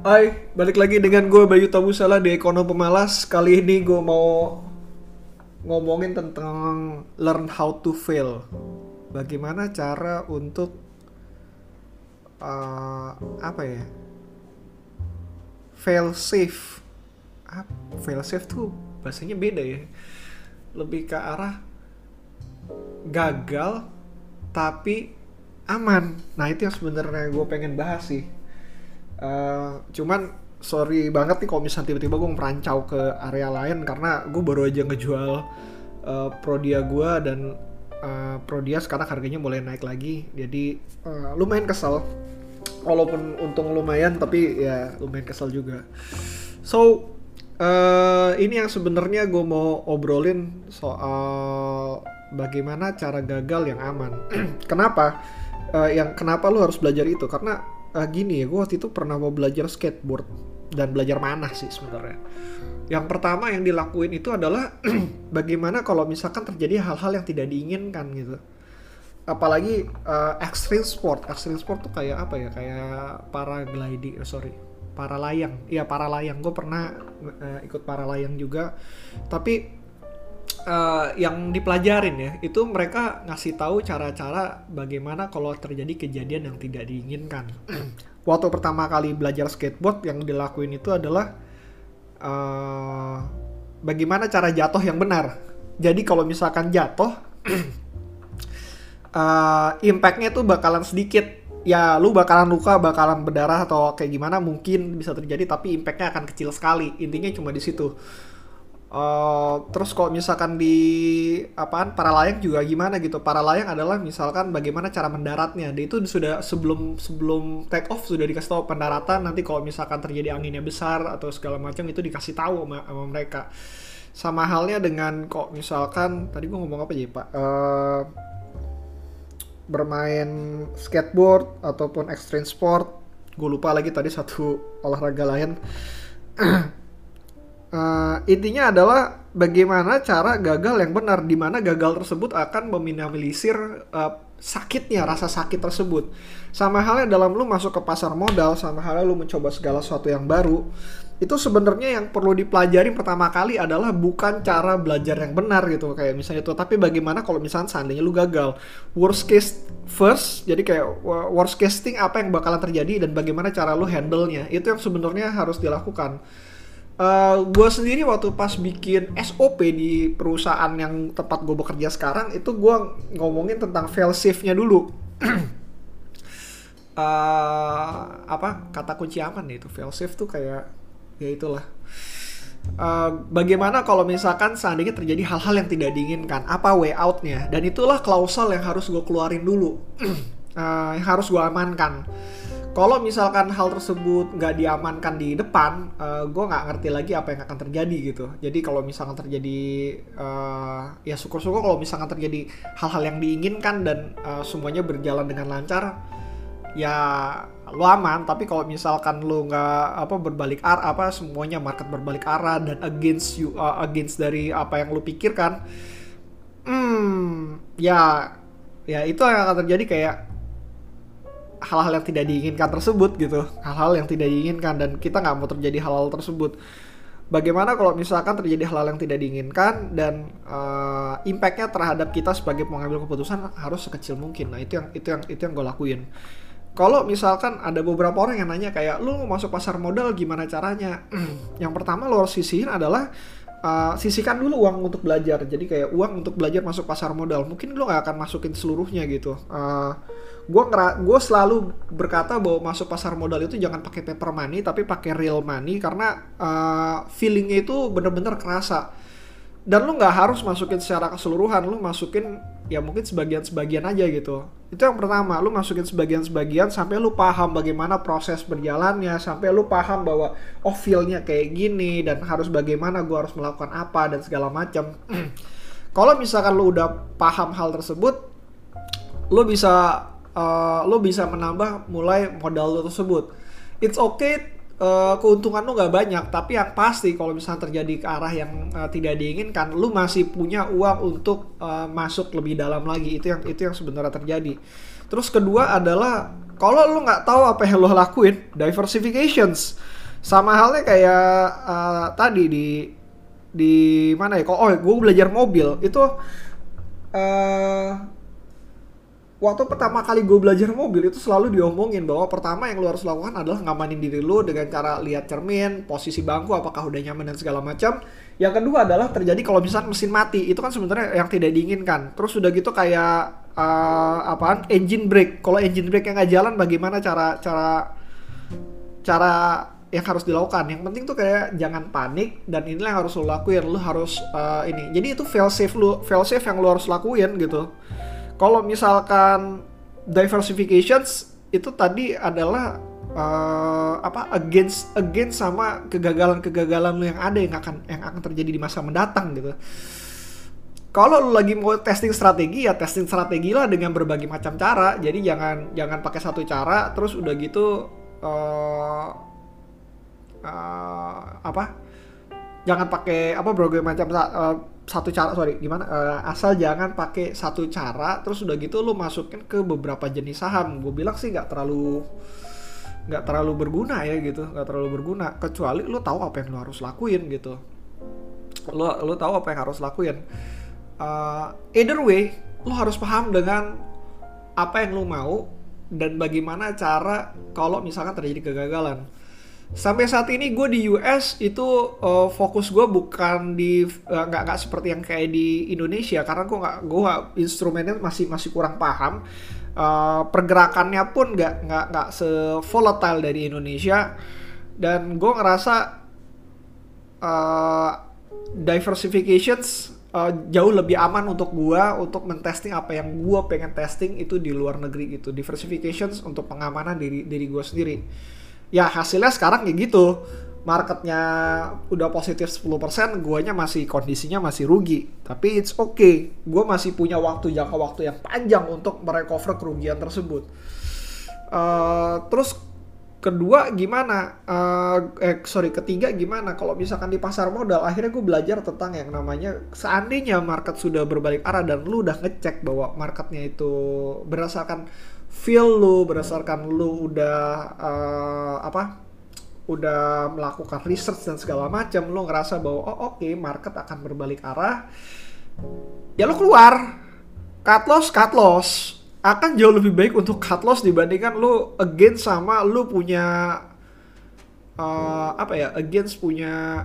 Hai, balik lagi dengan gue Bayu Tabusala di Ekonom Pemalas. Kali ini gue mau ngomongin tentang learn how to fail. Bagaimana cara untuk uh, apa ya? Fail safe. Ah, fail safe tuh bahasanya beda ya. Lebih ke arah gagal tapi aman. Nah itu yang sebenarnya gue pengen bahas sih Uh, cuman sorry banget nih kalau misalnya tiba-tiba gue merancau ke area lain karena gue baru aja ngejual uh, Prodia gue dan uh, Prodia sekarang harganya mulai naik lagi. Jadi uh, lumayan kesel. Walaupun untung lumayan tapi ya lumayan kesel juga. So uh, ini yang sebenarnya gue mau obrolin soal bagaimana cara gagal yang aman. Kenapa? Uh, yang kenapa lu harus belajar itu? Karena uh, gini ya, gue waktu itu pernah mau belajar skateboard dan belajar mana sih sebenarnya. Yang pertama yang dilakuin itu adalah bagaimana kalau misalkan terjadi hal-hal yang tidak diinginkan gitu. Apalagi uh, extreme sport, extreme sport tuh kayak apa ya? Kayak paragliding, oh sorry, para layang. Iya para layang. Gue pernah uh, ikut para layang juga. Tapi uh, yang dipelajarin ya itu mereka ngasih tahu cara-cara bagaimana kalau terjadi kejadian yang tidak diinginkan. Waktu pertama kali belajar skateboard yang dilakuin itu adalah uh, bagaimana cara jatuh yang benar. Jadi kalau misalkan jatuh, uh, impactnya tuh bakalan sedikit. Ya lu bakalan luka, bakalan berdarah atau kayak gimana mungkin bisa terjadi, tapi impactnya akan kecil sekali. Intinya cuma di situ Uh, terus kalau misalkan di apaan para layang juga gimana gitu? Para layang adalah misalkan bagaimana cara mendaratnya. Dia itu sudah sebelum sebelum take off sudah dikasih tahu pendaratan nanti kalau misalkan terjadi anginnya besar atau segala macam itu dikasih tahu sama, sama mereka. Sama halnya dengan kok misalkan tadi gua ngomong apa aja pak? Uh, bermain skateboard ataupun extreme sport. Gue lupa lagi tadi satu olahraga lain uh, intinya adalah bagaimana cara gagal yang benar di mana gagal tersebut akan meminimalisir uh, sakitnya rasa sakit tersebut. Sama halnya dalam lu masuk ke pasar modal sama halnya lu mencoba segala sesuatu yang baru itu sebenarnya yang perlu dipelajari pertama kali adalah bukan cara belajar yang benar gitu kayak misalnya itu. Tapi bagaimana kalau misalnya seandainya lu gagal? Worst case first jadi kayak worst case thing apa yang bakalan terjadi dan bagaimana cara lu handle nya itu yang sebenarnya harus dilakukan Uh, eh, gue sendiri waktu pas bikin SOP di perusahaan yang tempat gue bekerja sekarang itu gue ngomongin tentang fail safe-nya dulu. uh, apa kata kunci aman nih itu fail safe tuh kayak ya itulah. Uh, bagaimana kalau misalkan seandainya terjadi hal-hal yang tidak diinginkan, apa way out-nya? Dan itulah klausel yang harus gue keluarin dulu, uh, yang harus gue amankan kalau misalkan hal tersebut nggak diamankan di depan, uh, eh, gue nggak ngerti lagi apa yang akan terjadi gitu. Jadi kalau misalkan terjadi, uh, ya syukur-syukur kalau misalkan terjadi hal-hal yang diinginkan dan uh, semuanya berjalan dengan lancar, ya lo aman. Tapi kalau misalkan lo nggak apa berbalik arah, apa semuanya market berbalik arah dan against you, uh, against dari apa yang lo pikirkan, hmm, ya, ya itu yang akan terjadi kayak hal-hal yang tidak diinginkan tersebut gitu. Hal-hal yang tidak diinginkan dan kita nggak mau terjadi hal-hal tersebut. Bagaimana kalau misalkan terjadi hal-hal yang tidak diinginkan dan uh, impactnya terhadap kita sebagai pengambil keputusan harus sekecil mungkin. Nah itu yang itu yang itu yang gue lakuin. Kalau misalkan ada beberapa orang yang nanya kayak lu mau masuk pasar modal gimana caranya? Yang pertama lo harus sisihin adalah uh, sisihkan dulu uang untuk belajar. Jadi kayak uang untuk belajar masuk pasar modal. Mungkin lo nggak akan masukin seluruhnya gitu. Uh, gue gue selalu berkata bahwa masuk pasar modal itu jangan pakai paper money tapi pakai real money. Karena uh, feelingnya itu bener-bener kerasa. Dan lu nggak harus masukin secara keseluruhan. Lu masukin ya mungkin sebagian-sebagian aja gitu itu yang pertama lu masukin sebagian-sebagian sampai lu paham bagaimana proses berjalannya sampai lu paham bahwa oh feelnya kayak gini dan harus bagaimana gue harus melakukan apa dan segala macam kalau misalkan lu udah paham hal tersebut lu bisa uh, lo bisa menambah mulai modal lo tersebut. It's okay uh, keuntungan lo nggak banyak, tapi yang pasti kalau misalnya terjadi ke arah yang uh, tidak diinginkan, lo masih punya uang untuk uh, masuk lebih dalam lagi. Itu yang itu yang sebenarnya terjadi. Terus kedua adalah kalau lu nggak tahu apa yang lu lakuin diversifications sama halnya kayak uh, tadi di di mana ya kok oh gue belajar mobil itu uh, waktu pertama kali gue belajar mobil itu selalu diomongin bahwa pertama yang lu harus lakukan adalah ngamanin diri lu dengan cara lihat cermin, posisi bangku apakah udah nyaman dan segala macam. Yang kedua adalah terjadi kalau misalnya mesin mati, itu kan sebenarnya yang tidak diinginkan. Terus udah gitu kayak uh, apaan? Engine brake. Kalau engine brake yang nggak jalan bagaimana cara cara cara yang harus dilakukan. Yang penting tuh kayak jangan panik dan inilah yang harus lo lakuin. Lo harus uh, ini. Jadi itu fail safe lu, fail safe yang lo harus lakuin gitu kalau misalkan diversifications itu tadi adalah uh, apa against against sama kegagalan-kegagalan lu yang ada yang akan yang akan terjadi di masa mendatang gitu. Kalau lu lagi mau testing strategi ya testing strategi lah dengan berbagai macam cara. Jadi jangan jangan pakai satu cara terus udah gitu uh, uh, apa? Jangan pakai apa berbagai macam uh, satu cara sorry gimana? Uh, asal jangan pakai satu cara terus udah gitu lu masukin ke beberapa jenis saham. Gue bilang sih nggak terlalu nggak terlalu berguna ya gitu nggak terlalu berguna. Kecuali lu tahu apa yang lu harus lakuin gitu. Lu lu tahu apa yang harus lakuin. Uh, either way lu harus paham dengan apa yang lu mau dan bagaimana cara kalau misalkan terjadi kegagalan sampai saat ini gue di US itu uh, fokus gue bukan di uh, nggak nggak seperti yang kayak di Indonesia. Karena gue nggak gue instrumennya masih masih kurang paham. Uh, pergerakannya pun nggak nggak nggak se volatile dari Indonesia. Dan gue ngerasa uh, diversifications uh, jauh lebih aman untuk gue untuk mentesting apa yang gue pengen testing itu di luar negeri gitu. Diversifications untuk pengamanan diri diri gue sendiri ya hasilnya sekarang kayak gitu. Marketnya udah positif 10% guanya masih kondisinya masih rugi. Tapi it's okay. Gue masih punya waktu jangka waktu yang panjang untuk merecover kerugian tersebut. Uh, terus kedua gimana? Uh, eh sorry ketiga gimana? Kalau misalkan di pasar modal akhirnya gue belajar tentang yang namanya seandainya market sudah berbalik arah dan lu udah ngecek bahwa marketnya itu berdasarkan feel lu berdasarkan lu udah uh, apa udah melakukan research dan segala macam lu ngerasa bahwa oh oke okay, market akan berbalik arah ya lu keluar. Cut loss cut loss. Akan jauh lebih baik untuk cut loss dibandingkan lu against sama lu punya uh, apa ya against punya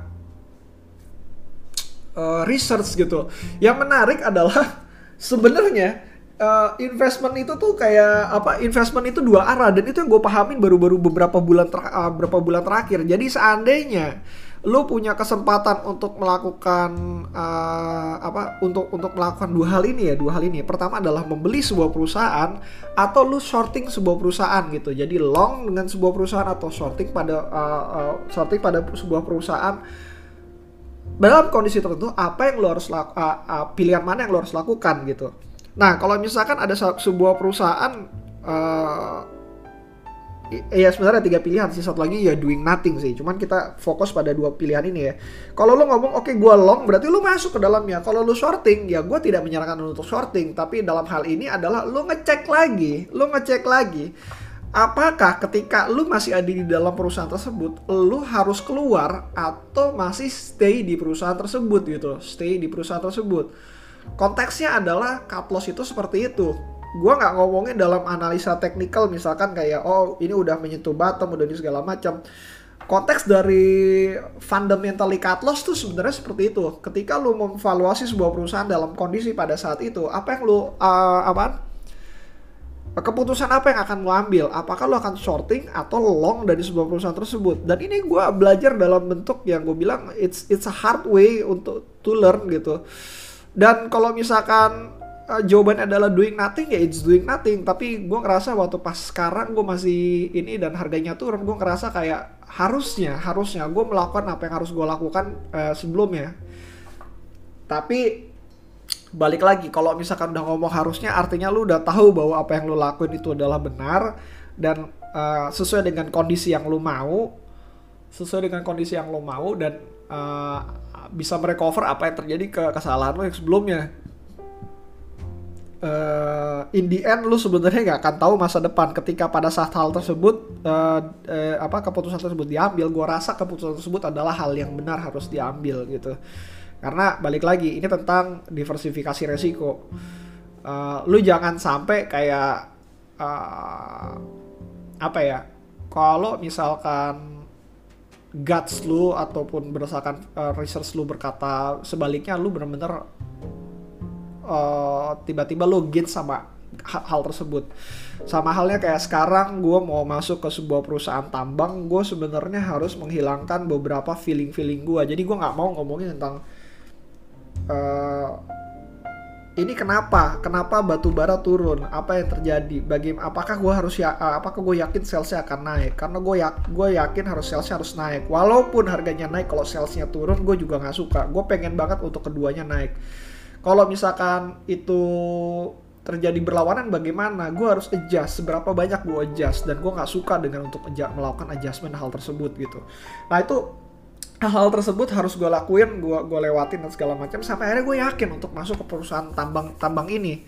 uh, research gitu. Yang menarik adalah sebenarnya uh, investment itu tuh kayak apa investment itu dua arah dan itu yang gue pahamin baru-baru beberapa bulan ter, uh, beberapa bulan terakhir. Jadi seandainya lo punya kesempatan untuk melakukan uh, apa untuk untuk melakukan dua hal ini ya dua hal ini. Pertama adalah membeli sebuah perusahaan atau lo shorting sebuah perusahaan gitu. Jadi long dengan sebuah perusahaan atau shorting pada uh, uh, shorting pada sebuah perusahaan dalam kondisi tertentu apa yang lo harus laku, uh, uh, pilihan mana yang lo harus lakukan gitu Nah, kalau misalkan ada sebuah perusahaan uh, ya sebenarnya tiga pilihan sih. Satu lagi ya doing nothing sih. Cuman kita fokus pada dua pilihan ini ya. Kalau lo ngomong oke okay, gue long berarti lo masuk ke dalamnya. Kalau lo shorting ya gue tidak menyarankan untuk shorting. Tapi dalam hal ini adalah lo ngecek lagi lo ngecek lagi apakah ketika lo masih ada di dalam perusahaan tersebut lo harus keluar atau masih stay di perusahaan tersebut gitu stay di perusahaan tersebut konteksnya adalah cut loss itu seperti itu. Gue nggak ngomongin dalam analisa teknikal misalkan kayak oh ini udah menyentuh bottom udah ini segala macam. Konteks dari fundamentally cut loss tuh sebenarnya seperti itu. Ketika lu memvaluasi sebuah perusahaan dalam kondisi pada saat itu apa yang lu uh, apa keputusan apa yang akan lo ambil? Apakah lo akan shorting atau long dari sebuah perusahaan tersebut? Dan ini gue belajar dalam bentuk yang gue bilang it's it's a hard way untuk to learn gitu dan kalau misalkan uh, jawabannya adalah doing nothing ya it's doing nothing. Tapi gue ngerasa waktu pas sekarang gue masih ini dan harganya turun gue ngerasa kayak harusnya harusnya gue melakukan apa yang harus gue lakukan uh, sebelumnya. Tapi balik lagi kalau misalkan udah ngomong harusnya artinya lu udah tahu bahwa apa yang lu lakuin itu adalah benar dan uh, sesuai dengan kondisi yang lu mau sesuai dengan kondisi yang lo mau dan uh, bisa merecover apa yang terjadi ke kesalahan lo yang sebelumnya. Uh, in the end lu sebenarnya nggak akan tahu masa depan. Ketika pada saat hal tersebut uh, uh, apa keputusan tersebut diambil gue rasa keputusan tersebut adalah hal yang benar harus diambil gitu. Karena balik lagi ini tentang diversifikasi resiko. Uh, lu jangan sampai kayak uh, apa ya kalau misalkan guts lu ataupun berdasarkan uh, research lu berkata sebaliknya lu benar-benar uh, tiba-tiba lu git sama hal tersebut. Sama halnya kayak sekarang gue mau masuk ke sebuah perusahaan tambang gue sebenarnya harus menghilangkan beberapa feeling feeling gue jadi gue nggak mau ngomongin tentang uh, ini kenapa? Kenapa batu bara turun? Apa yang terjadi? Bagaimana apakah gue harus ya apakah gue yakin salesnya akan naik? Karena gue ya gue yakin harus salesnya harus naik. Walaupun harganya naik kalau salesnya turun gue juga nggak suka. Gue pengen banget untuk keduanya naik. Kalau misalkan itu terjadi berlawanan bagaimana? Gue harus adjust. Seberapa banyak gue adjust? Dan gue nggak suka dengan untuk melakukan adjustment hal tersebut gitu. Nah itu hal tersebut harus gue lakuin gue gue lewatin dan segala macam sampai akhirnya gue yakin untuk masuk ke perusahaan tambang tambang ini.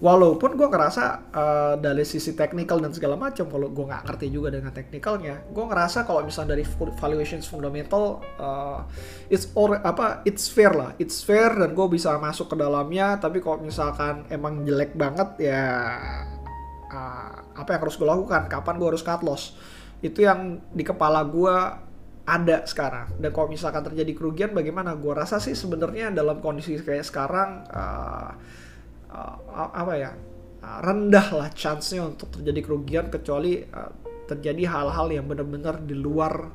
Walaupun gue ngerasa uh, dari sisi teknikal dan segala macam kalau gue nggak ngerti juga dengan teknikalnya gue ngerasa kalau misalnya dari valuations fundamental uh, it's or apa it's fair lah. It's fair dan gue bisa masuk ke dalamnya tapi kalau misalkan emang jelek banget ya uh, apa yang harus gue lakukan? Kapan gue harus cut loss? Itu yang di kepala gue ada sekarang. Dan kalau misalkan terjadi kerugian bagaimana? Gue rasa sih sebenarnya dalam kondisi kayak sekarang uh, uh, apa ya? Uh, rendah lah chance-nya untuk terjadi kerugian kecuali uh, terjadi hal-hal yang benar-benar di luar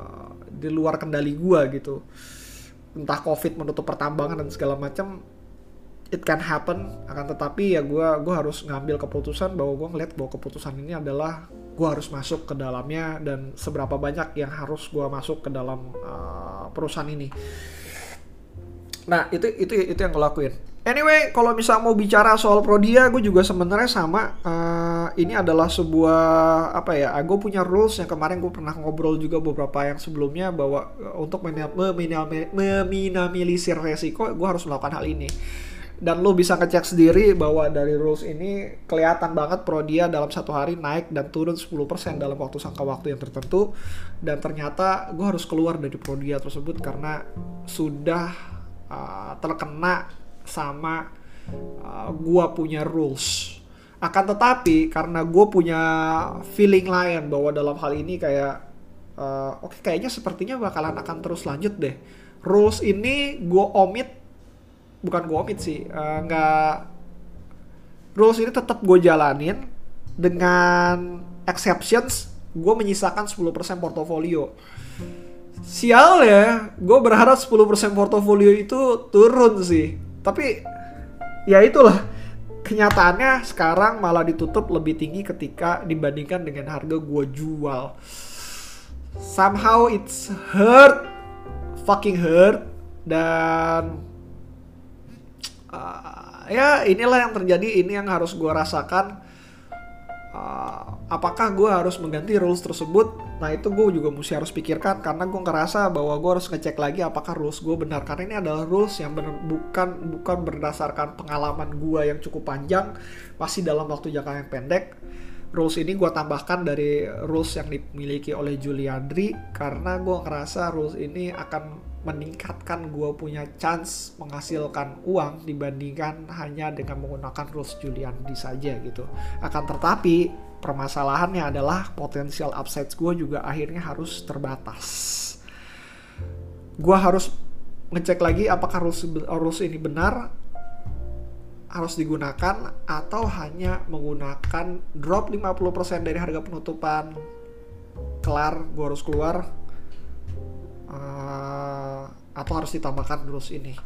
uh, di luar kendali gue gitu. Entah covid menutup pertambangan dan segala macam it can happen. Akan tetapi ya gue gue harus ngambil keputusan bahwa gue ngeliat bahwa keputusan ini adalah gue harus masuk ke dalamnya dan seberapa banyak yang harus gue masuk ke dalam uh, perusahaan ini. Nah itu itu itu yang gue lakuin. Anyway kalau misal mau bicara soal prodia gue juga sebenarnya sama uh, ini adalah sebuah apa ya gue punya rules yang kemarin gue pernah ngobrol juga beberapa yang sebelumnya bahwa uh, untuk meminimalisir resiko gue harus melakukan hal ini dan lo bisa ngecek sendiri bahwa dari rules ini kelihatan banget pro dia dalam satu hari naik dan turun 10% dalam waktu sangka waktu yang tertentu. Dan ternyata gue harus keluar dari pro dia tersebut karena sudah uh, terkena sama uh, gue punya rules. Akan tetapi karena gue punya feeling lain bahwa dalam hal ini kayak uh, oke okay, kayaknya sepertinya bakalan akan terus lanjut deh. Rules ini gue omit bukan gue omit sih uh, nggak rules ini tetap gue jalanin dengan exceptions gue menyisakan 10% portofolio. Sial ya gue berharap 10% portofolio itu turun sih. Tapi ya itulah kenyataannya sekarang malah ditutup lebih tinggi ketika dibandingkan dengan harga gue jual. Somehow it's hurt fucking hurt dan uh, ya inilah yang terjadi ini yang harus gue rasakan. Uh, apakah gue harus mengganti rules tersebut? Nah itu gue juga mesti harus pikirkan karena gue ngerasa bahwa gue harus ngecek lagi apakah rules gue benar. Karena ini adalah rules yang benar bukan bukan berdasarkan pengalaman gue yang cukup panjang masih dalam waktu jangka yang pendek rules ini gue tambahkan dari rules yang dimiliki oleh Juliandri karena gue ngerasa rules ini akan meningkatkan gue punya chance menghasilkan uang dibandingkan hanya dengan menggunakan rules Juliandi saja gitu. Akan tetapi permasalahannya adalah potensial upside gue juga akhirnya harus terbatas. Gue harus ngecek lagi apakah rules, rules ini benar harus digunakan atau hanya menggunakan drop 50% dari harga penutupan kelar gue harus keluar uh, atau harus ditambahkan terus ini.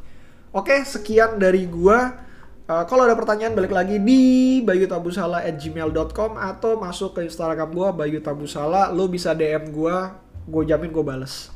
Oke, sekian dari gua. Uh, kalau ada pertanyaan balik lagi di bayutabusala@gmail.com atau masuk ke Instagram gua bayutabusala, lo bisa DM gua, gue jamin gue bales.